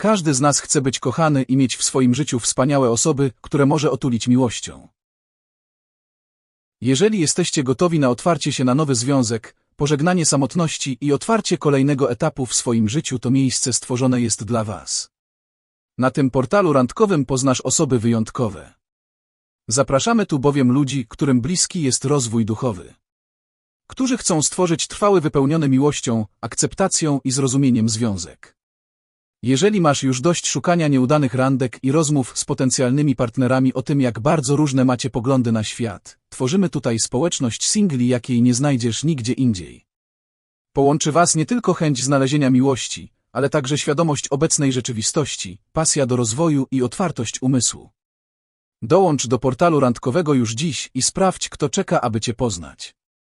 Każdy z nas chce być kochany i mieć w swoim życiu wspaniałe osoby, które może otulić miłością. Jeżeli jesteście gotowi na otwarcie się na nowy związek, pożegnanie samotności i otwarcie kolejnego etapu w swoim życiu, to miejsce stworzone jest dla Was. Na tym portalu randkowym poznasz osoby wyjątkowe. Zapraszamy tu bowiem ludzi, którym bliski jest rozwój duchowy. Którzy chcą stworzyć trwały wypełniony miłością, akceptacją i zrozumieniem związek. Jeżeli masz już dość szukania nieudanych randek i rozmów z potencjalnymi partnerami o tym, jak bardzo różne macie poglądy na świat, tworzymy tutaj społeczność singli, jakiej nie znajdziesz nigdzie indziej. Połączy was nie tylko chęć znalezienia miłości, ale także świadomość obecnej rzeczywistości, pasja do rozwoju i otwartość umysłu. Dołącz do portalu randkowego już dziś i sprawdź, kto czeka, aby cię poznać.